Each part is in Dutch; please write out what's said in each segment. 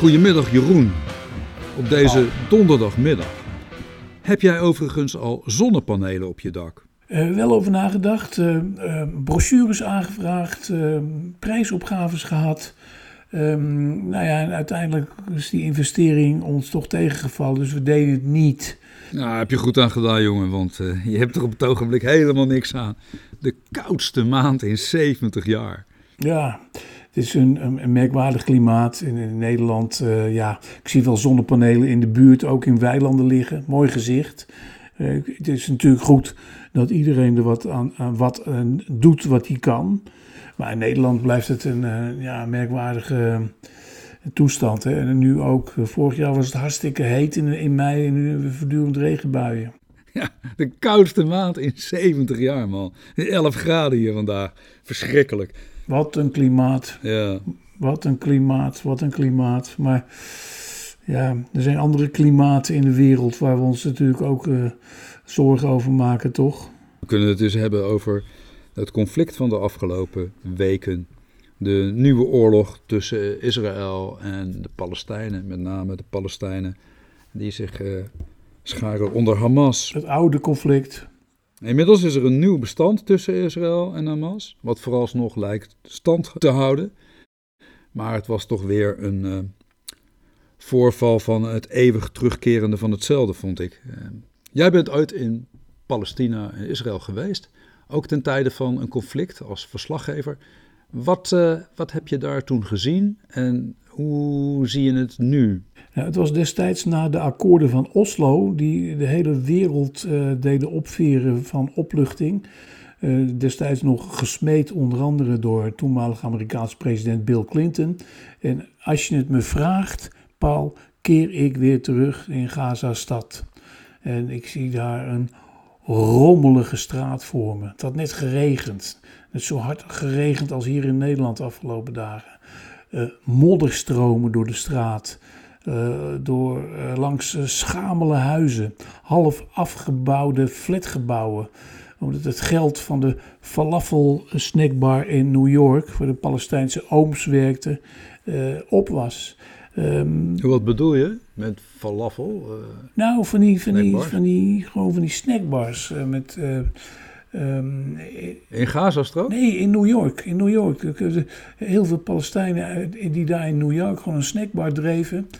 Goedemiddag Jeroen, op deze donderdagmiddag. Heb jij overigens al zonnepanelen op je dak? Uh, wel over nagedacht, uh, uh, brochures aangevraagd, prijsopgaves gehad. Um, nou ja, en uiteindelijk is die investering ons toch tegengevallen, dus we deden het niet. Nou, heb je goed aan gedaan, jongen, want je hebt er op het ogenblik helemaal niks aan. De koudste maand in 70 jaar. Ja, het is een, een, merkwaardig klimaat in, in Nederland. Uh, ja, ik zie wel zonnepanelen in de buurt, ook in weilanden liggen. Mooi gezicht. Uh, het is natuurlijk goed dat iedereen er wat aan, aan wat uh, doet wat hij kan. Maar in Nederland blijft het een ja, merkwaardige toestand. Hè. En nu ook, vorig jaar was het hartstikke heet in, in mei en nu hebben we voortdurend regenbuien. Ja, de koudste maand in 70 jaar, man. 11 graden hier vandaag. Verschrikkelijk. Wat een klimaat. Ja. Wat een klimaat, wat een klimaat. Maar ja, er zijn andere klimaten in de wereld waar we ons natuurlijk ook uh, zorgen over maken, toch? We kunnen het dus hebben over het conflict van de afgelopen weken. De nieuwe oorlog tussen Israël en de Palestijnen, met name de Palestijnen, die zich uh, scharen onder Hamas. Het oude conflict. Inmiddels is er een nieuw bestand tussen Israël en Hamas, wat vooralsnog lijkt stand te houden. Maar het was toch weer een uh, voorval van het eeuwig terugkerende van hetzelfde, vond ik. Uh, jij bent ooit in Palestina en Israël geweest, ook ten tijde van een conflict als verslaggever. Wat, uh, wat heb je daar toen gezien en hoe zie je het nu? Ja, het was destijds na de akkoorden van Oslo, die de hele wereld uh, deden opveren van opluchting. Uh, destijds nog gesmeed onder andere door toenmalige Amerikaanse president Bill Clinton. En als je het me vraagt, Paul, keer ik weer terug in Gaza-stad. En ik zie daar een rommelige straat voor me. Het had net geregend. Net zo hard geregend als hier in Nederland de afgelopen dagen. Uh, modderstromen door de straat. Uh, door uh, langs schamele huizen, half afgebouwde flatgebouwen. Omdat het geld van de falafel snackbar in New York, waar de Palestijnse ooms werkten, op was. Um, Wat bedoel je met falafel? nou, van die, van, die, van, die, gewoon van die snackbars met Um, in Gazastrook? Nee, in New York. In New York. Heel veel Palestijnen die daar in New York gewoon een snackbar dreven,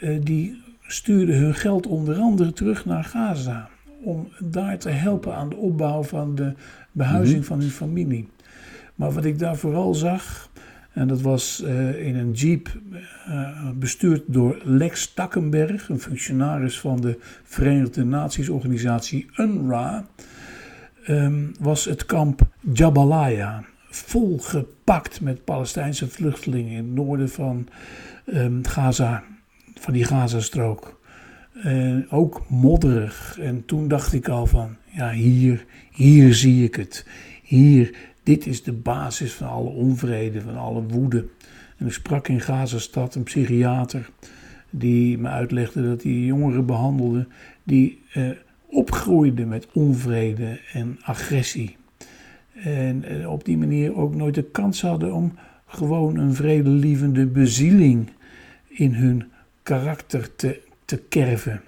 uh, die stuurden hun geld onder andere terug naar Gaza. Om daar te helpen aan de opbouw van de behuizing mhm. van hun familie. Maar wat ik daar vooral zag, en dat was uh, in een jeep uh, bestuurd door Lex Takkenberg, een functionaris van de Verenigde Naties organisatie UNRWA um, was het kamp Jabalaya. Volgepakt met Palestijnse vluchtelingen in het noorden van um, Gaza, van die Gazastrook. Ook modderig. En toen dacht ik al van, ja, hier, hier zie ik het. Hier, dit is de basis van alle onvrede, van alle woede. En ik sprak in Gazastad een psychiater die me uitlegde dat hij jongeren behandelde die uh, opgroeide met onvrede en agressie. En eh, op die manier ook nooit de kans hadden om gewoon een vredelievende bezieling in hun karakter te, te kerven.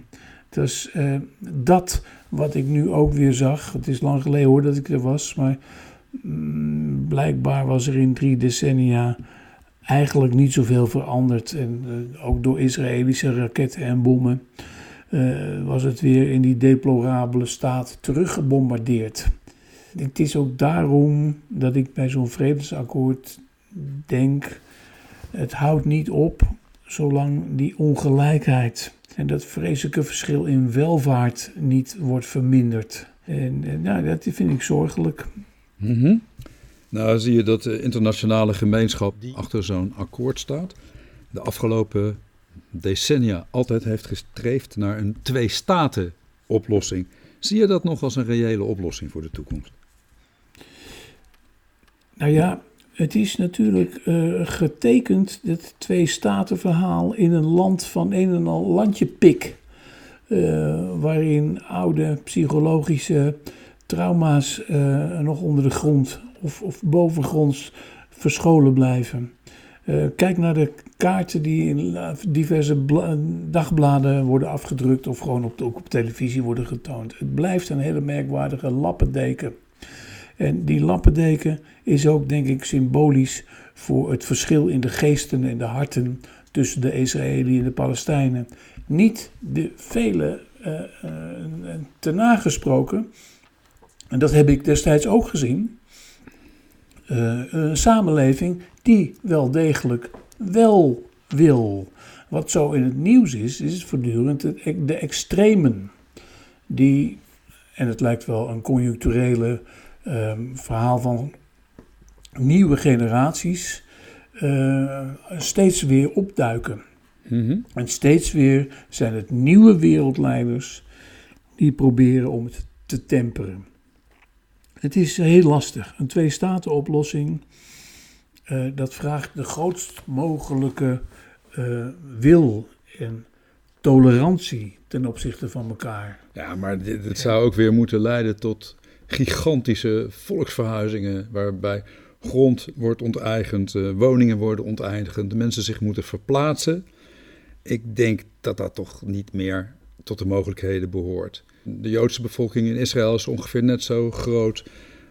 Dus uh, dat wat ik nu ook weer zag, het is lang geleden hoor dat ik er was, maar mm, blijkbaar was er in drie decennia eigenlijk niet zoveel veranderd. En uh, ook door Israëlische raketten en bommen uh, was het weer in die deplorabele staat teruggebombardeerd. Het is ook daarom dat ik bij zo'n vredesakkoord denk: het houdt niet op zolang die ongelijkheid en dat vreselijke verschil in welvaart niet wordt verminderd. En, en nou, dat vind ik zorgelijk. Mm -hmm. Nou, zie je dat de internationale gemeenschap die achter zo'n akkoord staat. De afgelopen decennia altijd heeft gestreefd naar een twee-staten-oplossing. Zie je dat nog als een reële oplossing voor de toekomst? Nou ja, het is natuurlijk uh, getekend, het twee-staten-verhaal, in een land van een en al landje pik. Uh, waarin oude psychologische trauma's uh, nog onder de grond of, of bovengronds verscholen blijven. Uh, kijk naar de kaarten die in diverse dagbladen worden afgedrukt of gewoon op, ook op televisie worden getoond. Het blijft een hele merkwaardige lappendeken. En die lappendeken is ook, denk ik, symbolisch voor het verschil in de geesten en de harten tussen de Israëliën en de Palestijnen. Niet de vele uh, uh, te nagesproken, en dat heb ik destijds ook gezien, uh, een samenleving die wel degelijk wel wil. Wat zo in het nieuws is, is voortdurend de extremen. Die, en het lijkt wel een conjuncturele um, verhaal van nieuwe generaties, uh, steeds weer opduiken. Mm En steeds weer zijn het nieuwe wereldleiders die proberen om het te temperen. Het is heel lastig. Een twee-staten-oplossing, uh, dat vraagt de grootst mogelijke uh, wil en tolerantie ten opzichte van elkaar. Ja, maar dit, zou ook weer moeten leiden tot gigantische volksverhuizingen, waarbij grond wordt onteigend, uh, woningen worden onteigend, de mensen zich moeten verplaatsen. Ik denk dat dat toch niet meer tot de mogelijkheden behoort. De Joodse bevolking in Israël is ongeveer net zo groot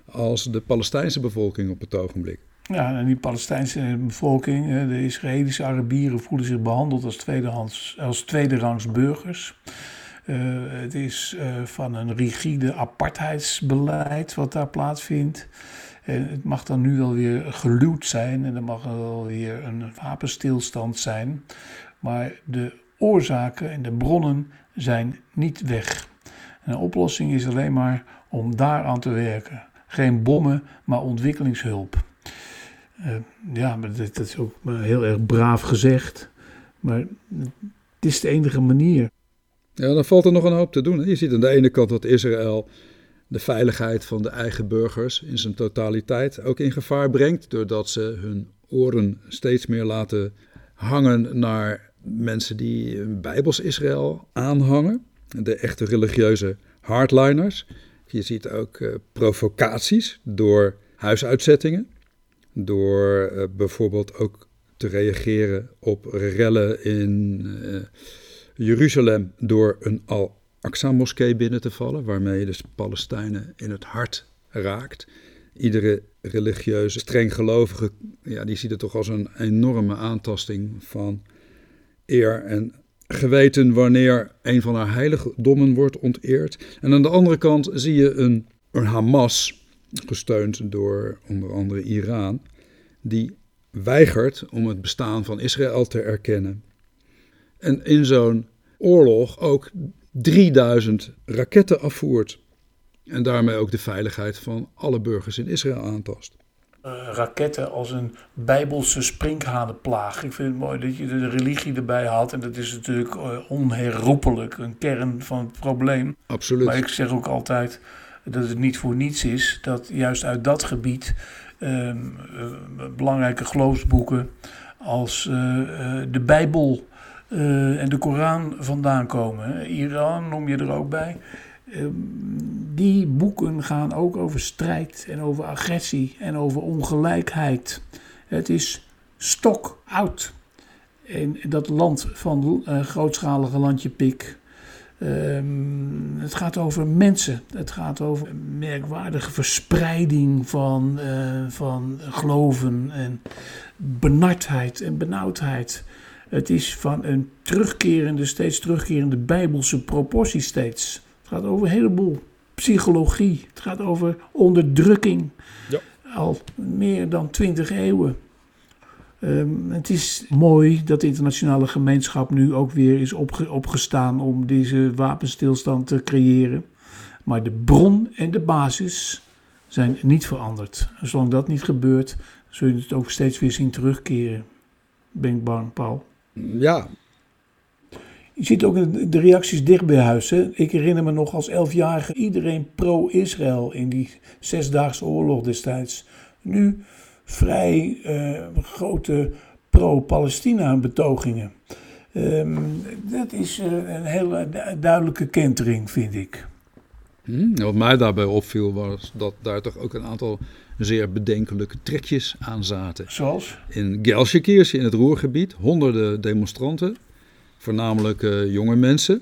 als de Palestijnse bevolking op het ogenblik. Ja, en die Palestijnse bevolking, de Israëlische Arabieren, voelen zich behandeld als, tweedehands, als tweederangs burgers. Uh, het is uh, van een rigide apartheidsbeleid wat daar plaatsvindt. En het mag dan nu wel weer geluwd zijn en er mag wel weer een wapenstilstand zijn. Maar de oorzaken en de bronnen zijn niet weg. En de oplossing is alleen maar om daaraan te werken. Geen bommen, maar ontwikkelingshulp. Uh, ja, dat, is ook heel erg braaf gezegd. Maar het is de enige manier. Ja, dan valt er nog een hoop te doen. Je ziet aan de ene kant dat Israël de veiligheid van de eigen burgers in zijn totaliteit ook in gevaar brengt. Doordat ze hun oren steeds meer laten hangen naar mensen die Bijbels Israël aanhangen. De echte religieuze hardliners. Je ziet ook uh, provocaties door huisuitzettingen. Door uh, bijvoorbeeld ook te reageren op rellen in uh, Jeruzalem door een Al-Aqsa-moskee binnen te vallen, waarmee je dus Palestijnen in het hart raakt. Iedere religieuze, strenggelovige, ja, die ziet het toch als een enorme aantasting van eer en geweten wanneer een van haar heiligdommen wordt onteerd. En aan de andere kant zie je een, een Hamas, gesteund door onder andere Iran, die weigert om het bestaan van Israël te erkennen. En in zo'n oorlog ook 3000 raketten afvoert. En daarmee ook de veiligheid van alle burgers in Israël aantast. Uh, raketten als een bijbelse sprinkhanenplaag. Ik vind het mooi dat je de religie erbij haalt. En dat is natuurlijk uh, onherroepelijk een kern van het probleem. Absoluut. Maar ik zeg ook altijd dat het niet voor niets is dat juist uit dat gebied uh, belangrijke geloofsboeken als de Bijbel en de Koran vandaan komen. Iran noem je er ook bij. Ehm, die boeken gaan ook over strijd en over agressie en over ongelijkheid. Het is stokoud. In dat land van uh, grootschalige landje Pik. Um, het gaat over mensen. Het gaat over merkwaardige verspreiding van, uh, van geloven en benardheid en benauwdheid. Het is van een terugkerende, steeds terugkerende bijbelse proportie steeds. Het gaat over een heleboel psychologie. Het gaat over onderdrukking. Ja. Al meer dan twintig eeuwen. Um, het is mooi dat de internationale gemeenschap nu ook weer is opge opgestaan om deze wapenstilstand te creëren. Maar de bron en de basis zijn niet veranderd. zolang dat niet gebeurt, zul je het ook steeds weer zien terugkeren. Ben ik bang, Paul. Ja, je ziet ook de reacties dicht bij huis. Hè? Ik herinner me nog als elfjarige iedereen pro-Israël in die zesdaagse oorlog destijds. Nu vrij uh, grote pro-Palestina betogingen. Um, dat is uh, een hele duidelijke kentering, vind ik. Hmm, wat mij daarbij opviel was dat daar toch ook een aantal zeer bedenkelijke trekjes aan zaten. Zoals? In Gelsenkirchen in het Roergebied, honderden demonstranten, voornamelijk uh, jonge mensen.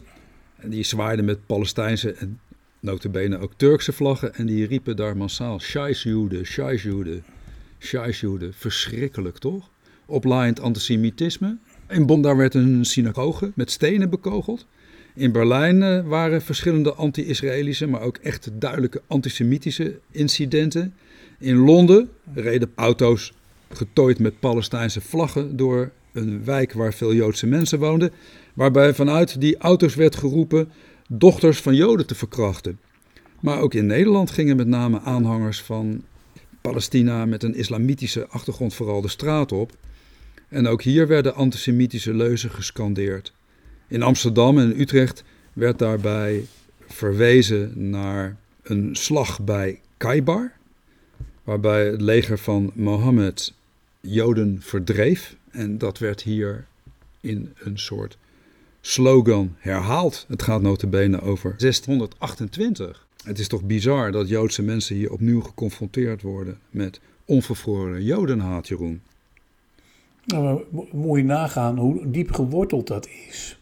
En die zwaaiden met Palestijnse en notabene ook Turkse vlaggen. En die riepen daar massaal Scheisjude, Scheisjude, Scheisjude. Verschrikkelijk toch? Oplaaiend antisemitisme. In Bonn daar werd een synagoge met stenen bekogeld. In Berlijn uh, waren verschillende anti-Israëlische, maar ook echt duidelijke antisemitische incidenten. In Londen reden auto's getooid met Palestijnse vlaggen door een wijk waar veel Joodse mensen woonden, waarbij vanuit die auto's werd geroepen dochters van Joden te verkrachten. Maar ook in Nederland gingen met name aanhangers van Palestina met een islamitische achtergrond vooral de straat op. En ook hier werden antisemitische leuzen gescandeerd. In Amsterdam en Utrecht werd daarbij verwezen naar een slag bij Kaibar, waarbij het leger van Mohammed Joden verdreef. En dat werd hier in een soort slogan herhaald. Het gaat notabene over 1628. Het is toch bizar dat Joodse mensen hier opnieuw geconfronteerd worden met onvervroren Jodenhaat, Jeroen. Nou, moet je nagaan hoe diep geworteld dat is.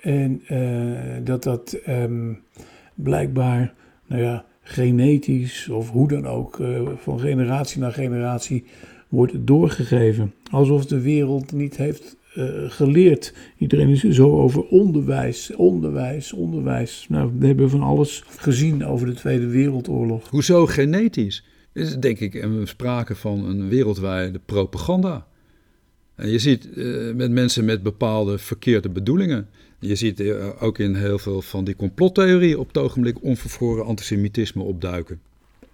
En uh, dat dat um, blijkbaar, nou ja, genetisch of hoe dan ook, uh, van generatie naar generatie wordt doorgegeven. Alsof de wereld niet heeft uh, geleerd. Iedereen is zo over onderwijs, onderwijs, onderwijs. Nou, we hebben van alles gezien over de Tweede Wereldoorlog. Hoezo genetisch? Is denk ik sprake van een wereldwijde propaganda. En je ziet uh, met mensen met bepaalde verkeerde bedoelingen. Je ziet uh, ook in heel veel van die complottheorieën op het ogenblik onvervroren antisemitisme opduiken.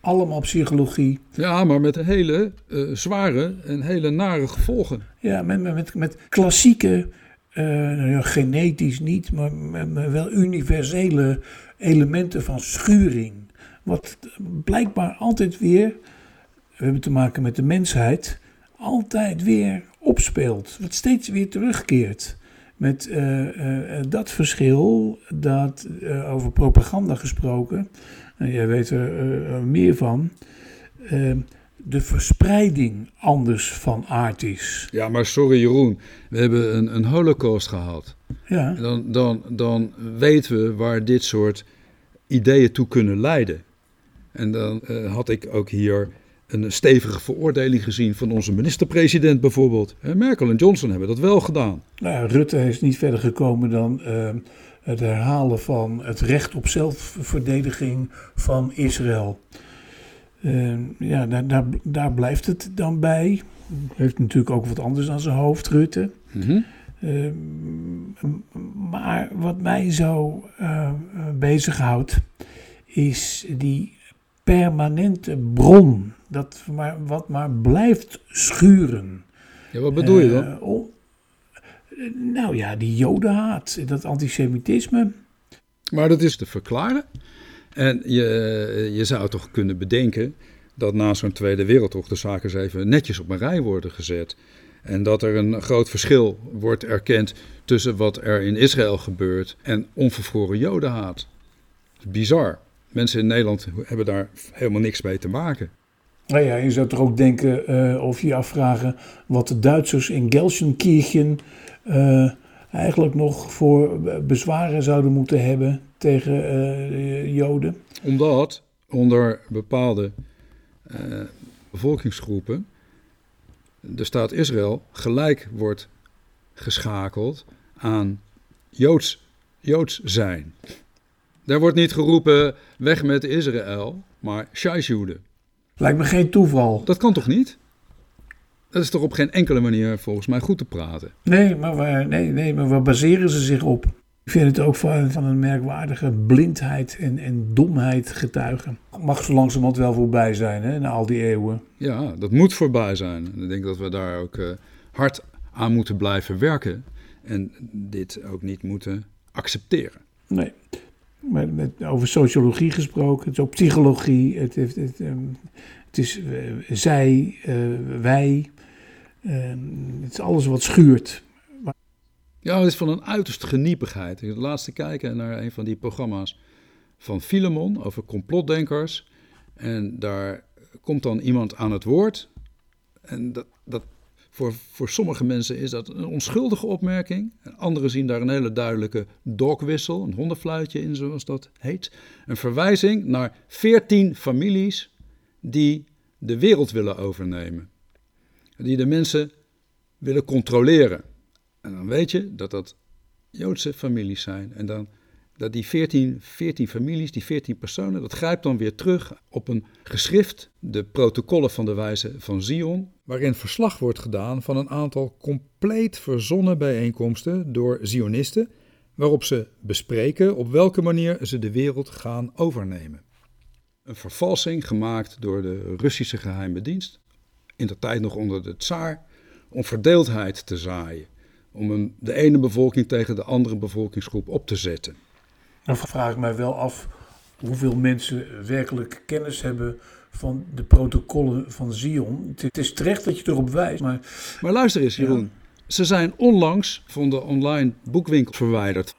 Allemaal psychologie. Ja, maar met hele uh, zware en hele nare gevolgen. Ja, met, met, met klassieke, nou genetisch niet, maar met, wel universele elementen van schuring. Wat blijkbaar altijd weer, we hebben te maken met de mensheid, altijd weer opspeelt. Wat steeds weer terugkeert. Met uh, uh, dat verschil dat over propaganda gesproken, en jij weet er meer van, de verspreiding anders van aard is. Ja, maar sorry Jeroen, we hebben een, een holocaust gehad. Ja. Dan, dan, dan weten we waar dit soort ideeën toe kunnen leiden. En dan had ik ook hier een stevige veroordeling gezien van onze minister-president bijvoorbeeld. Merkel en Johnson hebben dat wel gedaan. Nou Rutte is niet verder gekomen dan uh, het herhalen van het recht op zelfverdediging van Israël. Uh, ja, daar, daar, daar, blijft het dan bij. Heeft natuurlijk ook wat anders aan zijn hoofd, Rutte. Mm -hmm. uh, maar wat mij zo bezighoudt, is die permanente bron. Dat maar, wat maar blijft schuren. Ja, wat bedoel je dan? Nou ja, die jodenhaat, dat antisemitisme. Maar dat is te verklaren. En je, je zou toch kunnen bedenken dat na zo'n Tweede Wereldoorlog de zaken eens even netjes op een rij worden gezet. En dat er een groot verschil wordt erkend tussen wat er in Israël gebeurt en onvervroren jodenhaat. Bizar. Mensen in Nederland hebben daar helemaal niks mee te maken. Nou ja, je zou toch ook denken uh, of je afvragen wat de Duitsers in Gelsenkirchen uh, eigenlijk nog voor bezwaren zouden moeten hebben tegen uh, Joden. Omdat onder bepaalde bevolkingsgroepen de staat Israël gelijk wordt geschakeld aan Joods, Joods zijn. Daar wordt niet geroepen weg met Israël, maar Shaisjude. Lijkt me geen toeval. Dat kan toch niet? Dat is toch op geen enkele manier volgens mij goed te praten? Nee, maar waar, nee, nee, maar waar baseren ze zich op? Ik vind het ook van, van een merkwaardige blindheid en, en domheid getuigen. Mag zo langzamerhand wel voorbij zijn, hè, na al die eeuwen. Ja, dat moet voorbij zijn. En ik denk dat we daar ook uh, hard aan moeten blijven werken. En dit ook niet moeten accepteren. Nee. Maar met, over sociologie gesproken, het is ook psychologie, het, het, het, um, het is uh, zij, uh, wij, het is alles wat schuurt. Maar... Ja, het is van een uiterste geniepigheid. Ik laatste kijken naar een van die programma's van Filemon over complotdenkers. En daar komt dan iemand aan het woord. En dat, dat, voor, voor sommige mensen is dat een onschuldige opmerking. En anderen zien daar een hele duidelijke dogwissel, een hondenfluitje in, zoals dat heet. Een verwijzing naar veertien families die de wereld willen overnemen. Die de mensen willen controleren. En dan weet je dat dat Joodse families zijn. En dan dat die 14, 14 families, die 14 personen, dat grijpt dan weer terug op een geschrift, de protocollen van de wijze van Zion, waarin verslag wordt gedaan van een aantal compleet verzonnen bijeenkomsten door Zionisten, waarop ze bespreken op welke manier ze de wereld gaan overnemen. Een vervalsing gemaakt door de Russische geheime dienst, in de tijd nog onder de tsaar, om verdeeldheid te zaaien, om een, de ene bevolking tegen de andere bevolkingsgroep op te zetten. Dan vraag ik mij wel af hoeveel mensen werkelijk kennis hebben van de protocollen van Zion. Het is terecht dat je erop wijst, maar... Maar luister eens, Jeroen. Ze zijn onlangs van de online boekwinkel verwijderd.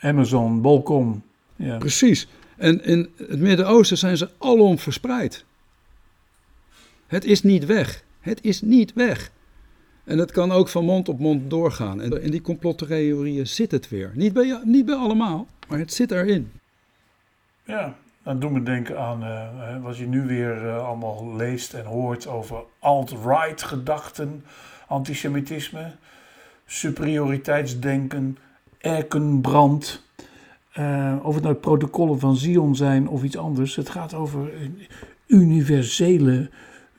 Amazon, Bolcom. Ja. Precies. En in het Midden-Oosten zijn ze alom verspreid. Het is niet weg. Het is niet weg. En het kan ook van mond op mond doorgaan. En in die complottheorieën zit het weer. Niet bij, niet bij allemaal, maar het zit erin. Ja, dat doet me denken aan uh, wat je nu weer uh, allemaal leest en hoort over alt-right gedachten, antisemitisme, superioriteitsdenken, erkenbrand. Uh, of het nou protocollen van Zion zijn of iets anders. Het gaat over universele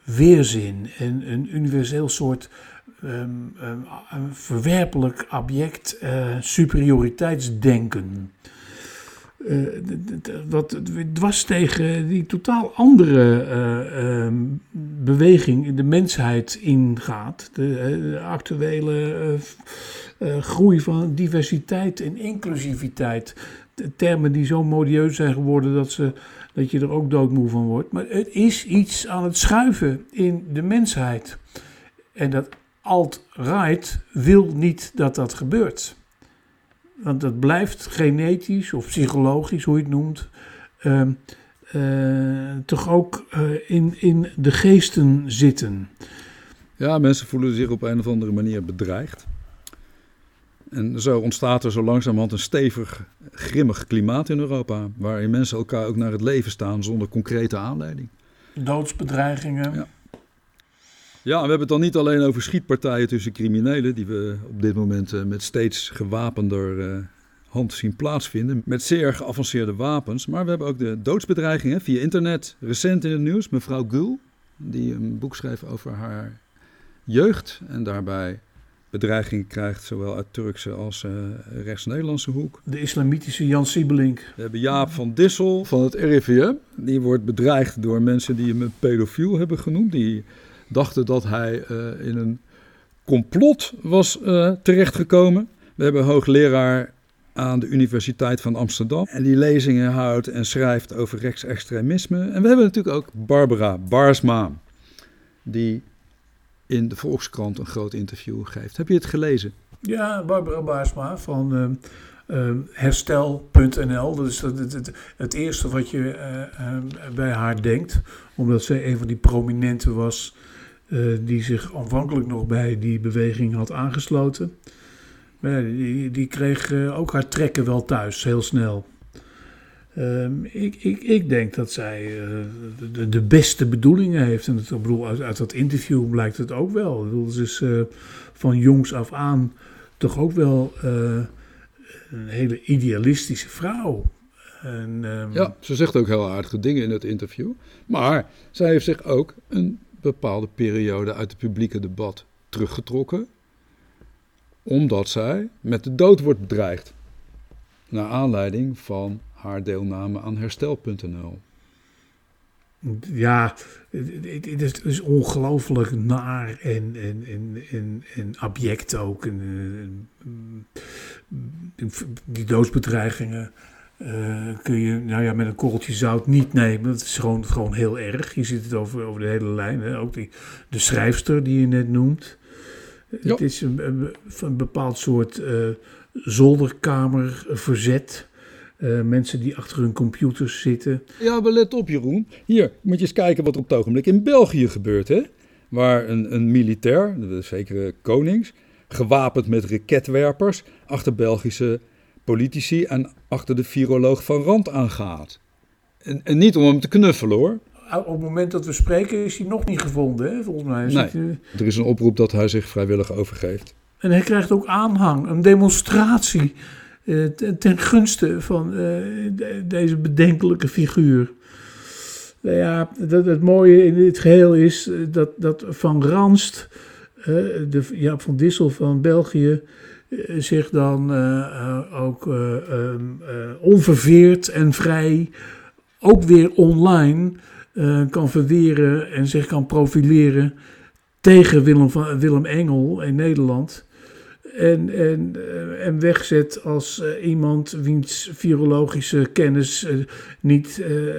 weerzin en een universeel soort um, een verwerpelijk object uh, superioriteitsdenken. Wat dwars tegen die totaal andere uh, um, beweging in de mensheid ingaat. De, de actuele groei van diversiteit en inclusiviteit. Termen die zo modieus zijn geworden dat, ze, dat je er ook doodmoe van wordt. Maar het is iets aan het schuiven in de mensheid. En dat alt-right wil niet dat dat gebeurt. Want dat blijft genetisch of psychologisch, hoe je het noemt, uh, uh, toch ook uh, in, in de geesten zitten. Ja, mensen voelen zich op een of andere manier bedreigd. En zo ontstaat er zo langzamerhand een stevig, grimmig klimaat in Europa, waarin mensen elkaar ook naar het leven staan zonder concrete aanleiding. Doodsbedreigingen. Ja. Ja, we hebben het dan niet alleen over schietpartijen tussen criminelen, die we op dit moment uh, met steeds gewapender uh, hand zien plaatsvinden, met zeer geavanceerde wapens. Maar we hebben ook de doodsbedreigingen via internet. Recent in het nieuws, mevrouw Gul, die een boek schreef over haar jeugd en daarbij bedreigingen krijgt, zowel uit Turkse als uh, rechts-Nederlandse hoek. De islamitische Jan Siebelink. We hebben Jaap van Dissel van het RIVM. Die wordt bedreigd door mensen die hem een pedofiel hebben genoemd, die dachten dat hij uh, in een complot was uh, terechtgekomen. We hebben hoogleraar aan de Universiteit van Amsterdam. En die lezingen houdt en schrijft over rechtsextremisme. En we hebben natuurlijk ook Barbara Barsma, die in de Volkskrant een groot interview geeft. Heb je het gelezen? Ja, Barbara Baarsma van uh, uh, herstel.nl. Dat is het, het, eerste wat je uh, bij haar denkt. Omdat zij een van die prominenten was die zich aanvankelijk nog bij die beweging had aangesloten. Maar die, die kreeg ook haar trekken wel thuis, heel snel. Um, ik, ik, ik, denk dat zij uh, de, de, beste bedoelingen heeft. En ik bedoel, uit, uit, dat interview blijkt het ook wel. Ze is uh, van jongs af aan toch ook wel uh, een hele idealistische vrouw. En, um, ja, ze zegt ook heel aardige dingen in het interview. Maar zij heeft zich ook een bepaalde periode uit het publieke debat teruggetrokken. Omdat zij met de dood wordt bedreigd. Naar aanleiding van haar deelname aan herstel.nl. Ja, het is, is ongelooflijk naar en, en, en, en, en abject ook. En, en, die doodsbedreigingen uh, kun je nou ja, met een korreltje zout niet nemen. Dat is gewoon, gewoon heel erg. Je ziet het over, over de hele lijn. Hè. Ook die, de schrijfster die je net noemt. Ja. Het is een, een, een bepaald soort uh, zolderkamerverzet Uh, mensen die achter hun computers zitten. Ja, maar let op Jeroen. Hier, moet je eens kijken wat er op het ogenblik in België gebeurt. Hè? Waar een, een militair, de zekere Konings, gewapend met raketwerpers, achter Belgische politici en achter de viroloog van Rand aangaat. En, en niet om hem te knuffelen hoor. Op het moment dat we spreken is hij nog niet gevonden, hè, volgens mij. Nee, er is een oproep dat hij zich vrijwillig overgeeft. En hij krijgt ook aanhang, een demonstratie eh, ten gunste van eh, deze bedenkelijke figuur. Nou ja, dat, het mooie in dit geheel is eh, dat, dat Van Ranst, de van Dissel van België, zich dan ook ehm, onverveerd en vrij, ook weer online, kan verweren en zich kan profileren tegen Willem, van, Willem Engel in Nederland. En, en, eh, en wegzet als uh, iemand wiens virologische kennis uh, niet uh,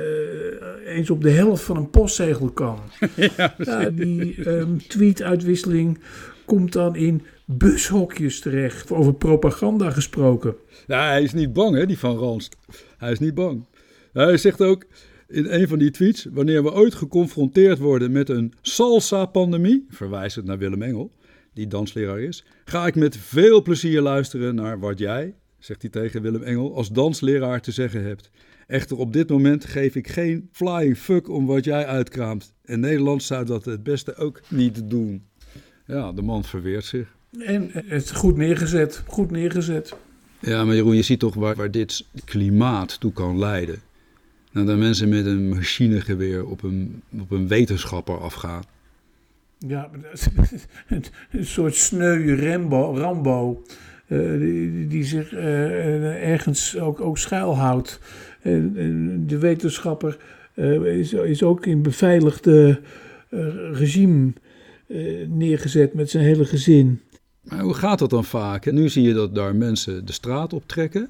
eens op de helft van een postzegel kan. ja, ja, die um, tweetuitwisseling komt dan in bushokjes terecht. Over propaganda gesproken. Ja, hij is niet bang, hè, die van Ranst. Hij is niet bang. Hij zegt ook in een van die tweets: Wanneer we ooit geconfronteerd worden met een salsa-pandemie, verwijzend naar Willem Engel die dansleraar is, ga ik met veel plezier luisteren naar wat jij, zegt hij tegen Willem Engel, als dansleraar te zeggen hebt. Echter, op dit moment geef ik geen flying fuck om wat jij uitkraamt. En Nederland zou dat het beste ook niet doen. Ja, de man verweert zich. En het is goed neergezet, goed neergezet. Ja, maar Jeroen, je ziet toch waar, waar dit klimaat toe kan leiden. Nou, dat mensen met een machinegeweer op een, op een wetenschapper afgaan. Ja, een soort sneu Rambo, Rambo uh, die, zich uh, ergens ook, ook schuilhoudt. En, de wetenschapper is, is ook in beveiligde regime neergezet met zijn hele gezin. Maar hoe gaat dat dan vaak? Nu zie je dat daar mensen de straat optrekken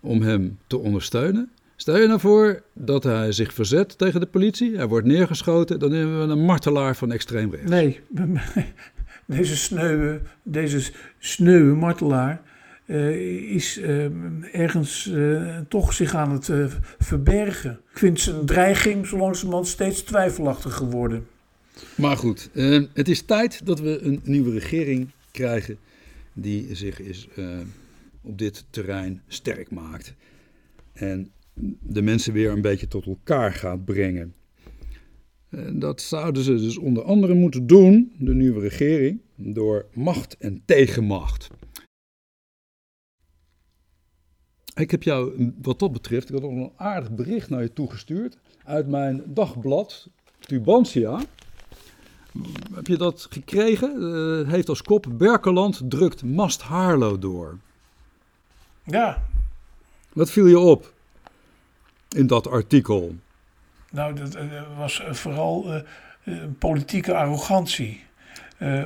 om hem te ondersteunen. Stel je nou voor dat hij zich verzet tegen de politie, hij wordt neergeschoten, dan hebben we een martelaar van extreem rechts. Nee, deze sneuwe, deze sneuwe martelaar uh, is uh, ergens uh, toch zich aan het verbergen. Ik vind zijn dreiging zo langzamerhand steeds twijfelachtig geworden. Maar goed, het is tijd dat we een nieuwe regering krijgen die zich is, op dit terrein sterk maakt. En de mensen weer een beetje tot elkaar gaat brengen. En dat zouden ze dus onder andere moeten doen, de nieuwe regering, door macht en tegenmacht. Ik heb jou, wat dat betreft, ik had nog een aardig bericht naar je toegestuurd uit mijn dagblad Tubantia. Heb je dat gekregen? Het heeft als kop Berkeland drukt Mast Haarlo door. Ja. Wat viel je op? In dat artikel? Nou, dat uh, was eh, vooral uh, politieke arrogantie.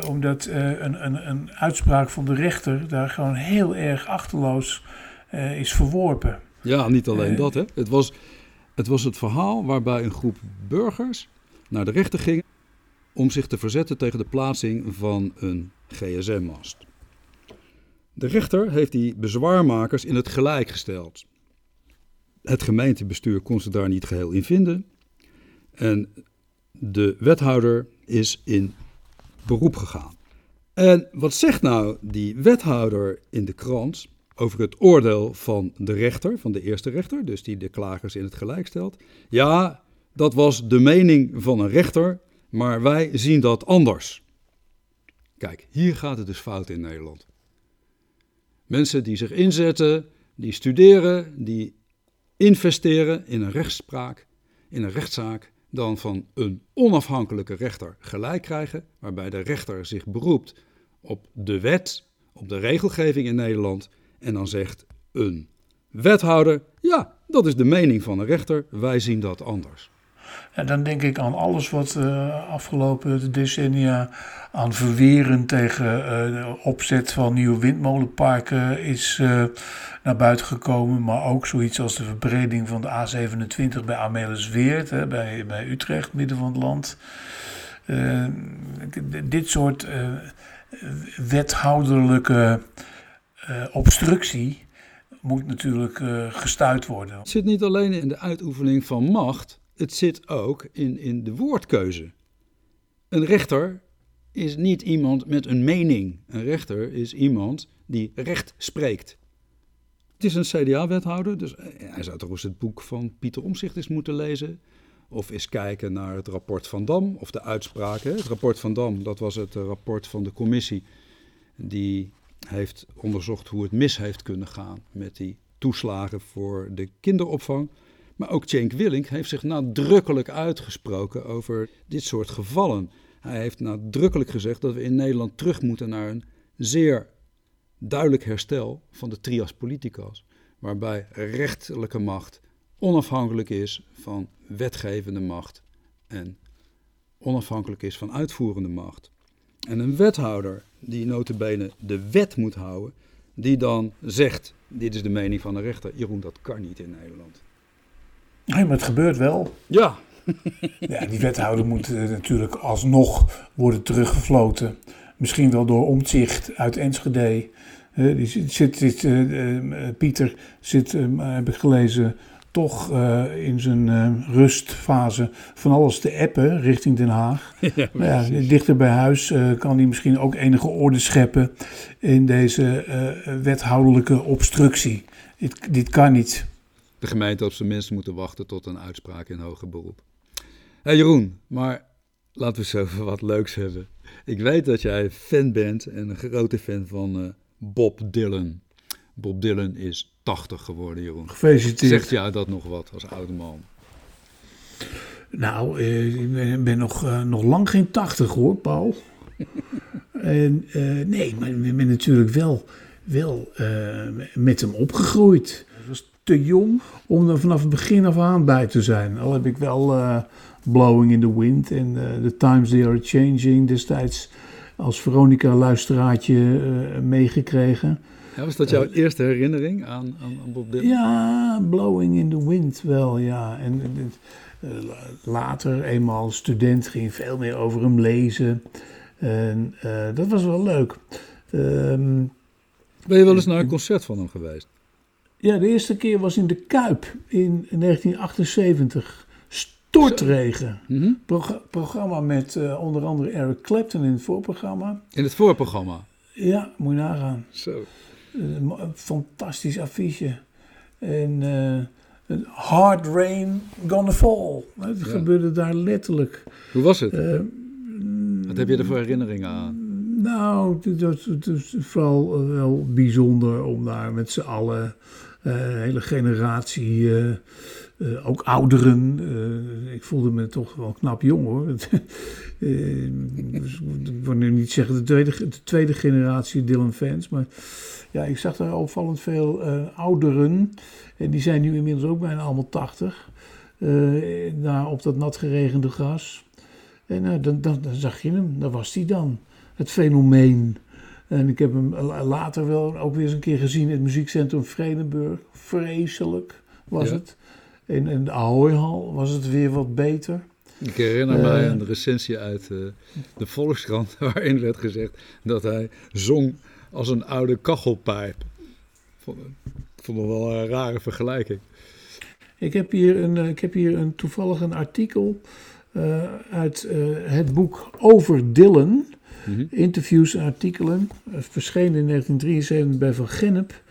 omdat een, een, een uitspraak van de rechter daar gewoon heel erg achterloos is verworpen. Ja, niet alleen dat. Hè. Het, was, het was het verhaal waarbij een groep burgers naar de rechter ging om zich te verzetten tegen de plaatsing van een gsm-mast. De rechter heeft die bezwaarmakers in het gelijk gesteld. Het gemeentebestuur kon ze daar niet geheel in vinden. En de wethouder is in beroep gegaan. En wat zegt nou die wethouder in de krant over het oordeel van de rechter, van de eerste rechter, dus die de klagers in het gelijk stelt? Ja, dat was de mening van een rechter, maar wij zien dat anders. Kijk, hier gaat het dus fout in Nederland. Mensen die zich inzetten, die studeren, die investeren in een rechtspraak, in een rechtszaak, dan van een onafhankelijke rechter gelijk krijgen, waarbij de rechter zich beroept op de wet, op de regelgeving in Nederland, en dan zegt een wethouder: ja, dat is de mening van een rechter, wij zien dat anders. En dan denk ik aan alles wat uh, afgelopen decennia aan verweren tegen uh, de opzet van nieuwe windmolenparken is uh, naar buiten gekomen. Maar ook zoiets als de verbreding van de A27 bij Amelisweert, hè, bij, bij Utrecht, midden van het land. dit soort wethouderlijke obstructie moet natuurlijk gestuurd worden. Het zit niet alleen in de uitoefening van macht, het zit ook in, in de woordkeuze. Een rechter is niet iemand met een mening. Een rechter is iemand die recht spreekt. Het is een CDA-wethouder, dus hij zou toch eens het boek van Pieter Omzicht eens moeten lezen. Of eens kijken naar het rapport van Dam of de uitspraken. Het rapport van Dam, dat was het rapport van de commissie die heeft onderzocht hoe het mis heeft kunnen gaan met die toeslagen voor de kinderopvang. Maar ook Cenk Willink heeft zich nadrukkelijk uitgesproken over dit soort gevallen. Hij heeft nadrukkelijk gezegd dat we in Nederland terug moeten naar een zeer duidelijk herstel van de trias politicas, waarbij rechterlijke macht onafhankelijk is van wetgevende macht en onafhankelijk is van uitvoerende macht. En een wethouder die notabene de wet moet houden, die dan zegt, dit is de mening van de rechter. Jeroen, dat kan niet in Nederland. Nee, maar het gebeurt wel. Ja. ja die wethouder moet uh, natuurlijk alsnog worden teruggefloten. Misschien wel door omzicht uit Enschede. Uh, die zit, zit uh, Pieter zit, heb ik gelezen, toch in zijn rustfase van alles te appen richting Den Haag. Ja, ja, dichter bij huis kan hij misschien ook enige orde scheppen in deze wethoudelijke obstructie. Dit, dit kan niet. De gemeente op zijn minst moeten wachten tot een uitspraak in hoger beroep. Hey Jeroen, maar laten we eens over wat leuks hebben. Ik weet dat jij fan bent en een grote fan van Bob Dylan. Bob Dylan is 80 geworden, Jeroen. Gefeliciteerd. Zegt jou dat nog wat als oude man? Nou, eh, ik ben, nog, uh, nog lang geen 80 hoor, Paul. en, uh, nee, maar ik ben natuurlijk wel, wel met hem opgegroeid. Te jong om er vanaf het begin af aan bij te zijn. Al heb ik wel Blowing in the Wind en The Times They Are Changing destijds als Veronica-luisteraartje meegekregen. Ja, was dat jouw eerste herinnering aan, aan, Bob Dylan? Ja, Blowing in the Wind wel, ja. En later, eenmaal student, ging veel meer over hem lezen. En dat was wel leuk. Um, ben je wel eens naar een concert van hem geweest? Ja, de eerste keer was in de Kuip in 1978. Stortregen. Mm -hmm. Pro programma met onder andere Eric Clapton in het voorprogramma. In het voorprogramma? Ja, moet je nagaan. Zo. Een fantastisch affiche. En uh, Hard Rain Gonna Fall. Het ja. gebeurde daar letterlijk. Hoe was het? Wat heb je er voor herinneringen aan? Nou, het is vooral wel bijzonder om daar met z'n allen, hele generatie, uh, uh, ook ouderen. ik voelde me toch wel knap jong hoor. ik wil nu niet zeggen de tweede, de tweede generatie Dylan fans, maar ja, ik zag daar opvallend veel ouderen. En die zijn nu inmiddels ook bijna allemaal 80. Uh, eh, daar op dat nat geregende gras. En dan, dan, dan, zag je hem, daar was hij dan. Het fenomeen. En ik heb hem later wel ook weer eens een keer gezien in het muziekcentrum Vredenburg. Vreselijk was ja. het. In, in de Ahoyhal was het weer wat beter. Ik herinner mij een recensie uit de Volkskrant waarin werd gezegd dat hij zong als een oude kachelpijp. Vond, ik vond het wel een rare vergelijking. Ik heb hier, een, eh, ik heb hier een, toevallig een artikel uh, uit het boek Over Dylan. -hmm. Interviews en artikelen. verschenen in 1973 bij Van Gennep.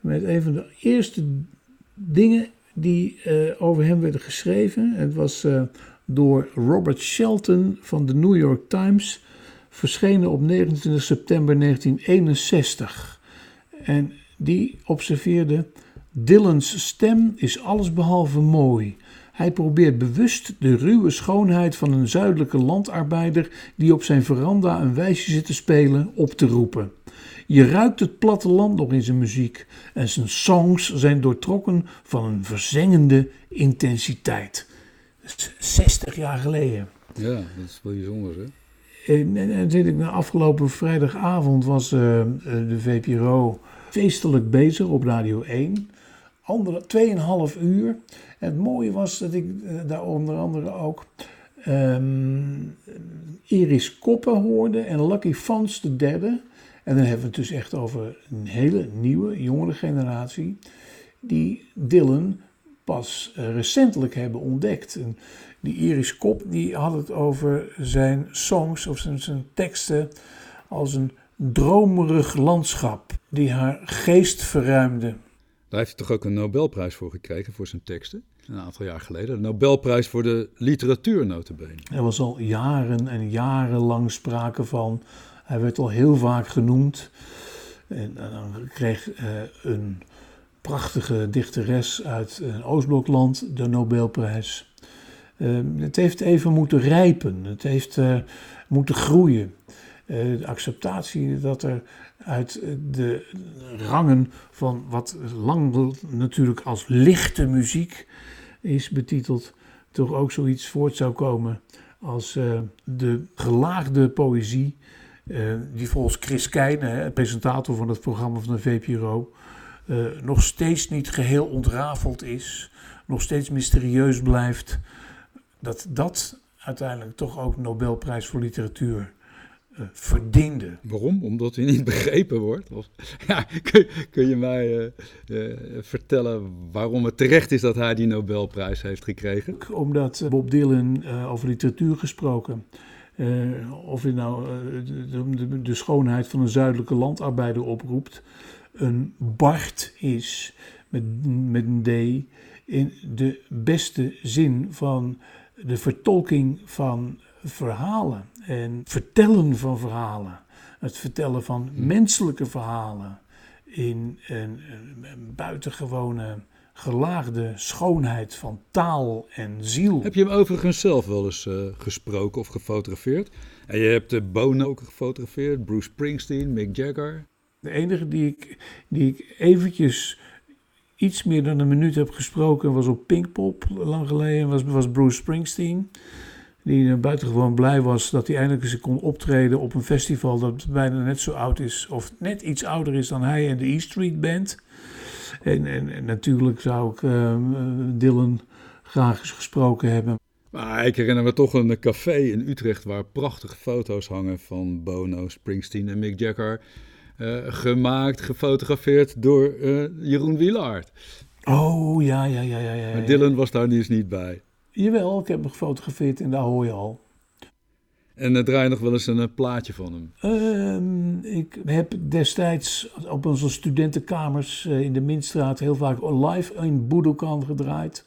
Met een van de eerste dingen die uh, over hem werden geschreven. Het was door Robert Shelton van de New York Times verschenen op 29 september 1961. En die observeerde: Dylan's stem is allesbehalve mooi. Hij probeert bewust de ruwe schoonheid van een zuidelijke landarbeider die op zijn veranda een wijsje zit te spelen op te roepen. Je ruikt het platteland nog in zijn muziek en zijn songs zijn doortrokken van een verzengende intensiteit. 60 jaar geleden. Ja, dat is wel bijzonder hè? En, en, en afgelopen vrijdagavond was uh, de VPRO feestelijk bezig op Radio 1. Andere, tweeënhalf uur. En het mooie was dat ik uh, daar onder andere ook um, Iris Koppen hoorde en Lucky Fans de derde. En dan hebben we het dus echt over een hele nieuwe, jongere generatie die Dylan pas recentelijk hebben ontdekt. En die Iris Kop die had het over zijn songs of zijn, zijn teksten als een dromerig landschap die haar geest verruimde. Daar heeft hij toch ook een Nobelprijs voor gekregen, voor zijn teksten? Een aantal jaar geleden. De Nobelprijs voor de literatuur, notabene. Er was al jaren en jaren lang sprake van. Hij werd al heel vaak genoemd. En dan kreeg uh, een prachtige dichteres uit een Oostblokland de Nobelprijs. Uh, het heeft even moeten rijpen. Het heeft moeten groeien. De acceptatie dat er uit de rangen van wat lang natuurlijk als lichte muziek is betiteld, toch ook zoiets voort zou komen als uh, de gelaagde poëzie, uh, die volgens Chris Keijne, presentator van het programma van de VPRO, nog steeds niet geheel ontrafeld is, nog steeds mysterieus blijft, dat dat uiteindelijk toch ook Nobelprijs voor literatuur uh, verdiende. Waarom? Omdat hij niet begrepen wordt? Of, ja, kun, kun, je mij uh, uh, vertellen waarom het terecht is dat hij die Nobelprijs heeft gekregen? Omdat Bob Dylan over literatuur gesproken. of hij nou de, de, de, schoonheid van een zuidelijke landarbeider oproept. Een Bart is, met, met een D, in de beste zin van de vertolking van verhalen en vertellen van verhalen. Het vertellen van menselijke verhalen in een, een buitengewone gelaagde schoonheid van taal en ziel. Heb je hem overigens zelf wel eens uh, gesproken of gefotografeerd? En je hebt de Bono ook gefotografeerd, Bruce Springsteen, Mick Jagger. De enige die ik, die ik eventjes iets meer dan een minuut heb gesproken was op Pinkpop lang geleden, was, was Bruce Springsteen die buitengewoon blij was dat hij eindelijk eens kon optreden op een festival dat bijna net zo oud is, of net iets ouder is dan hij en de E Street Band. En, en, en natuurlijk zou ik uh, Dylan graag eens gesproken hebben. Maar ik herinner me toch een café in Utrecht waar prachtige foto's hangen van Bono, Springsteen en Mick Jagger. Uh, gemaakt, gefotografeerd door uh, Jeroen Wielaert. Oh, ja, ja, ja, ja. ja, Maar Dylan was daar dus niet bij. Jawel, ik heb hem gefotografeerd en daar hoor je al. En draai je nog wel eens een uh, plaatje van hem? Uh, ik heb destijds op onze studentenkamers uh, in de Minstraat heel vaak live in Budokan gedraaid.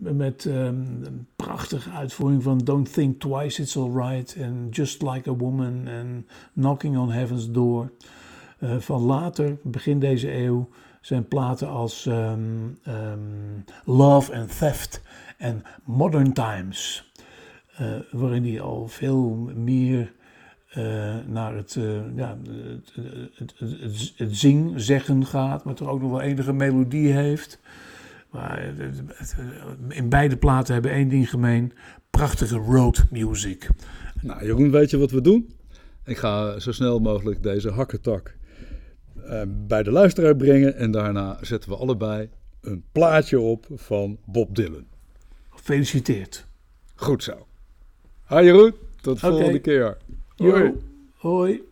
Met um, een prachtige uitvoering van Don't Think Twice, It's Alright. En Just Like a Woman en Knocking on Heaven's Door. van later, begin deze eeuw, zijn platen als um, um, Love and Theft en Modern Times, uh, waarin hij al veel meer uh, naar het, uh, ja, het, het, het, zing, zeggen gaat, maar toch ook nog wel enige melodie heeft. Maar in beide platen hebben één ding gemeen: prachtige road music. Nou, Jeroen, weet je wat we doen? Ik ga zo snel mogelijk deze hakketak bij de luisteraar brengen en daarna zetten we allebei een plaatje op van Bob Dylan. Gefeliciteerd. Goed zo. Hi Jeroen, tot de okay. volgende keer. Hoi. Yo. Hoi.